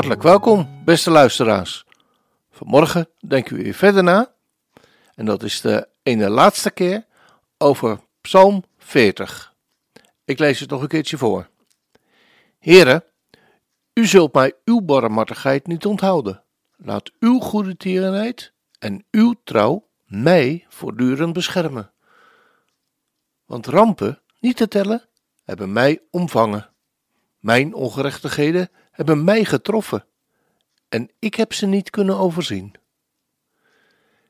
Hartelijk welkom, beste luisteraars. Vanmorgen denken we weer verder na. En dat is de ene laatste keer over Psalm 40. Ik lees het nog een keertje voor. Heren, u zult mij uw barmhartigheid niet onthouden. Laat uw goede tierenheid en uw trouw mij voortdurend beschermen. Want rampen, niet te tellen, hebben mij omvangen. Mijn ongerechtigheden hebben mij getroffen en ik heb ze niet kunnen overzien.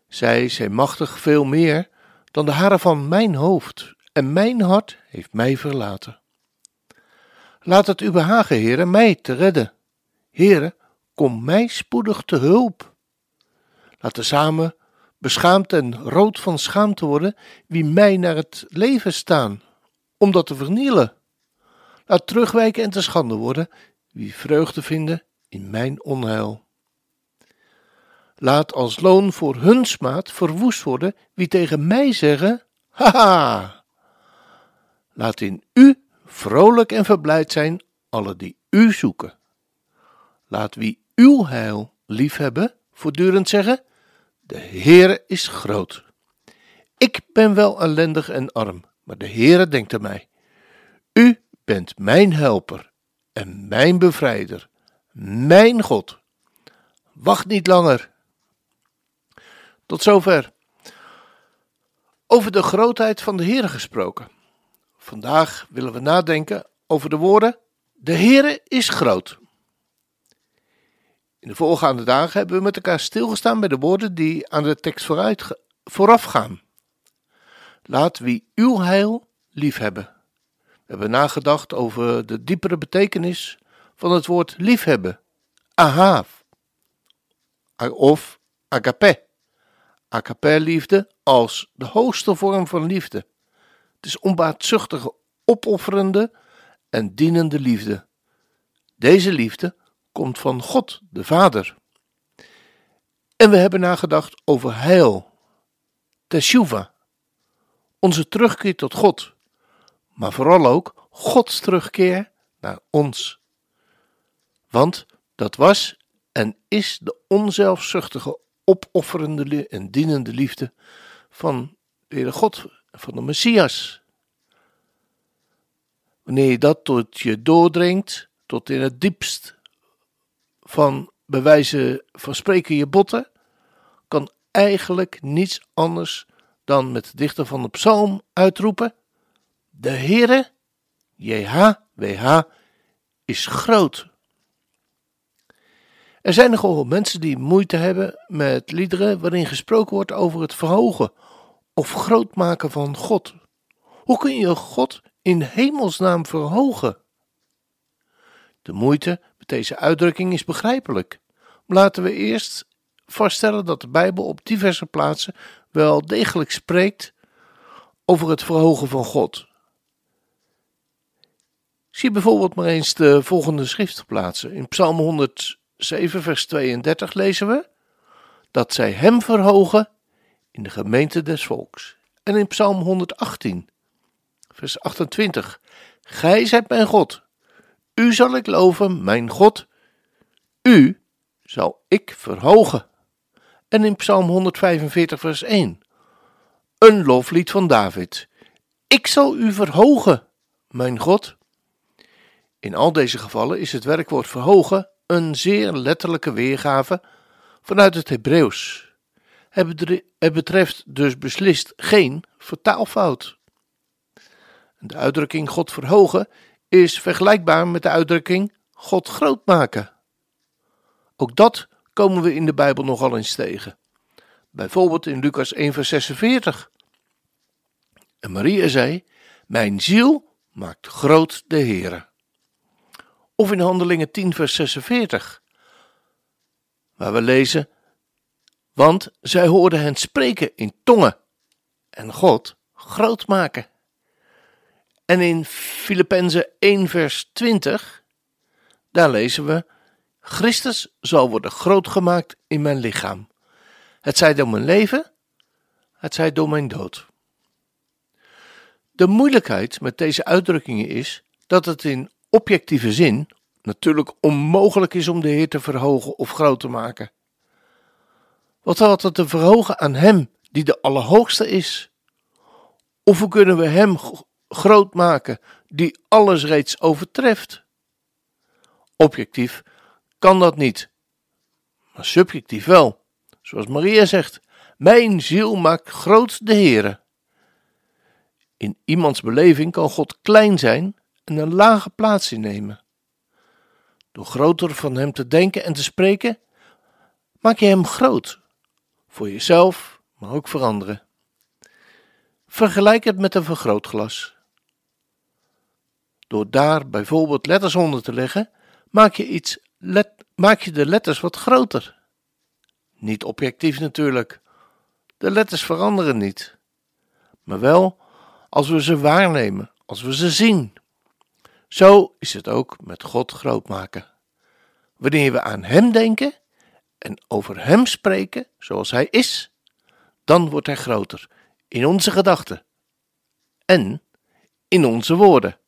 Zij zijn machtig veel meer dan de haren van mijn hoofd, en mijn hart heeft mij verlaten. Laat het u behagen, heren, mij te redden. Heren, kom mij spoedig te hulp. Laten samen beschaamd en rood van schaamte worden wie mij naar het leven staan, om dat te vernielen. Laat terugwijken en te schande worden wie vreugde vinden in mijn onheil. Laat als loon voor hun smaad verwoest worden wie tegen mij zeggen: Haha! Laat in u vrolijk en verblijd zijn alle die u zoeken. Laat wie uw heil liefhebben voortdurend zeggen: De Heere is groot. Ik ben wel ellendig en arm, maar de Heere denkt aan mij. U bent mijn helper en mijn bevrijder, mijn God. Wacht niet langer. Tot zover. Over de grootheid van de Heere gesproken. Vandaag willen we nadenken over de woorden: De Heere is groot. In de voorgaande dagen hebben we met elkaar stilgestaan bij de woorden die aan de tekst vooruit, vooraf gaan. Laat wie uw heil liefhebben. Hebben nagedacht over de diepere betekenis van het woord liefhebben. Ahav. Of agape. Agape liefde als de hoogste vorm van liefde. Het is onbaatzuchtige, opofferende en dienende liefde. Deze liefde komt van God, de Vader. En we hebben nagedacht over heil, teshuva, onze terugkeer tot God, maar vooral ook Gods terugkeer naar ons. Want dat was en is de onzelfzuchtige, opofferende en dienende liefde van de God, van de Messias. Wanneer je dat tot je doordringt, tot in het diepst van bewijzen van spreken je botten, kan eigenlijk niets anders dan met de dichter van de psalm uitroepen: De Heere, JHWH, is groot. Er zijn nogal mensen die moeite hebben met liederen waarin gesproken wordt over het verhogen of grootmaken van God. Hoe kun je God in hemelsnaam verhogen? De moeite met deze uitdrukking is begrijpelijk. Laten we eerst vaststellen dat de Bijbel op diverse plaatsen wel degelijk spreekt over het verhogen van God. Zie bijvoorbeeld maar eens de volgende schriftplaatsen. In Psalm 107, vers 32 lezen we dat zij hem verhogen in de gemeente des volks. En in Psalm 118, vers 28, Gij zijt mijn God, u zal ik loven, mijn God. U zal ik verhogen. En in Psalm 145, vers 1. Een loflied van David. Ik zal u verhogen, mijn God. In al deze gevallen is het werkwoord verhogen een zeer letterlijke weergave vanuit het Hebreeuws. Het betreft dus beslist geen vertaalfout. De uitdrukking God verhogen is vergelijkbaar met de uitdrukking God groot maken. Ook dat komen we in de Bijbel nogal eens tegen. Bijvoorbeeld in Lucas 1, vers 46. En Maria zei: Mijn ziel maakt groot de Heere. Of in Handelingen 10 vers 46, waar we lezen, want zij hoorden hen spreken in tongen en God groot maken. En in Filippenzen 1 vers 20, daar lezen we, Christus zal worden groot gemaakt in mijn lichaam. Het zij door mijn leven, het zij door mijn dood. De moeilijkheid met deze uitdrukkingen is dat het in objectieve zin natuurlijk onmogelijk is om de Heer te verhogen of groot te maken. Wat had het te verhogen aan Hem die de Allerhoogste is? Of hoe kunnen we Hem groot maken die alles reeds overtreft? Objectief kan dat niet, maar subjectief wel. Zoals Maria zegt: Mijn ziel maakt groot de Heere. In iemands beleving kan God klein zijn en een lage plaats innemen. Door groter van Hem te denken en te spreken, maak je Hem groot. Voor jezelf, maar ook voor anderen. Vergelijk het met een vergrootglas. Door daar bijvoorbeeld letters onder te leggen, maak je, iets let, maak je de letters wat groter. Niet objectief natuurlijk. De letters veranderen niet. Maar wel als we ze waarnemen, als we ze zien. Zo is het ook met God groot maken. Wanneer we aan Hem denken en over Hem spreken zoals Hij is, dan wordt Hij groter in onze gedachten en in onze woorden.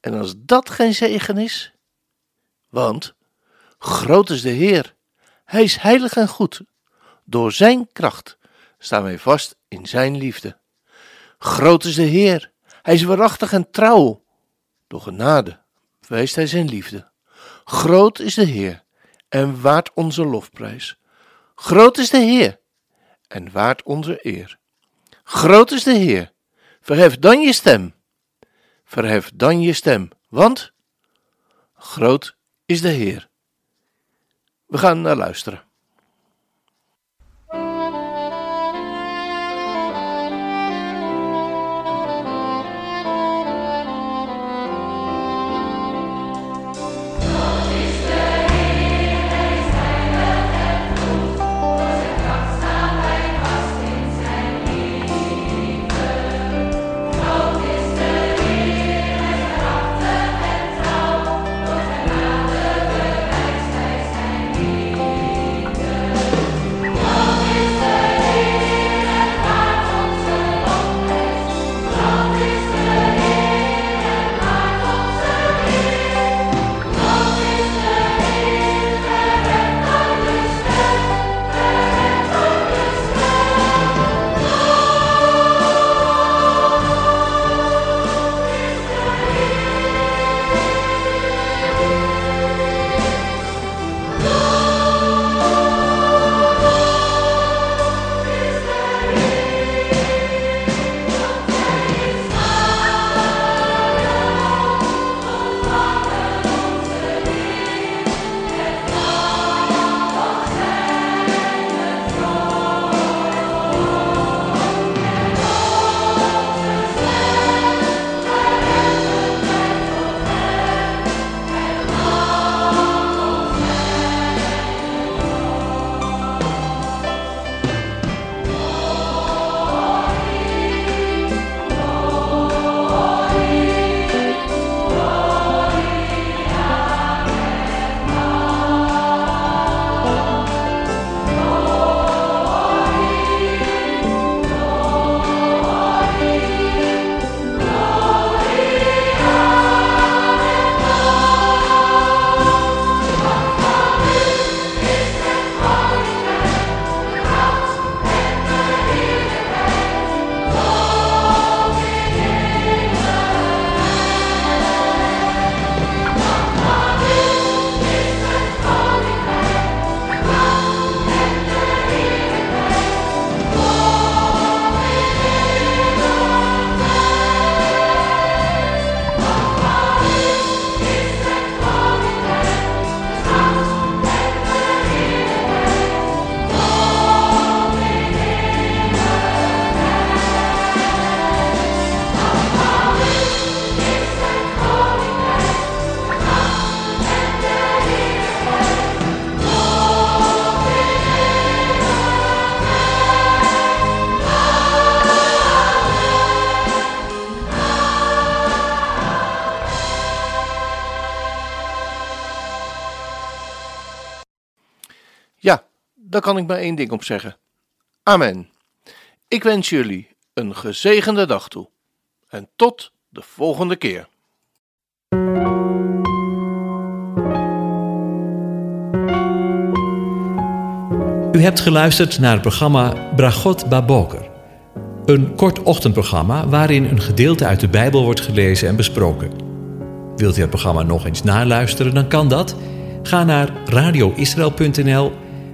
En als dat geen zegen is, want groot is de Heer, Hij is heilig en goed. Door Zijn kracht staan wij vast in Zijn liefde. Groot is de Heer, Hij is waarachtig en trouw. Door genade wijst Hij Zijn liefde. Groot is de Heer en waard onze lofprijs. Groot is de Heer en waard onze eer. Groot is de Heer, verhef dan je stem. Verhef dan je stem, want groot is de Heer. We gaan naar luisteren. Daar kan ik maar één ding op zeggen. Amen. Ik wens jullie een gezegende dag toe. En tot de volgende keer. U hebt geluisterd naar het programma Bragot Baboker. Een kort ochtendprogramma waarin een gedeelte uit de Bijbel wordt gelezen en besproken. Wilt u het programma nog eens naluisteren, dan kan dat. Ga naar radioisrael.nl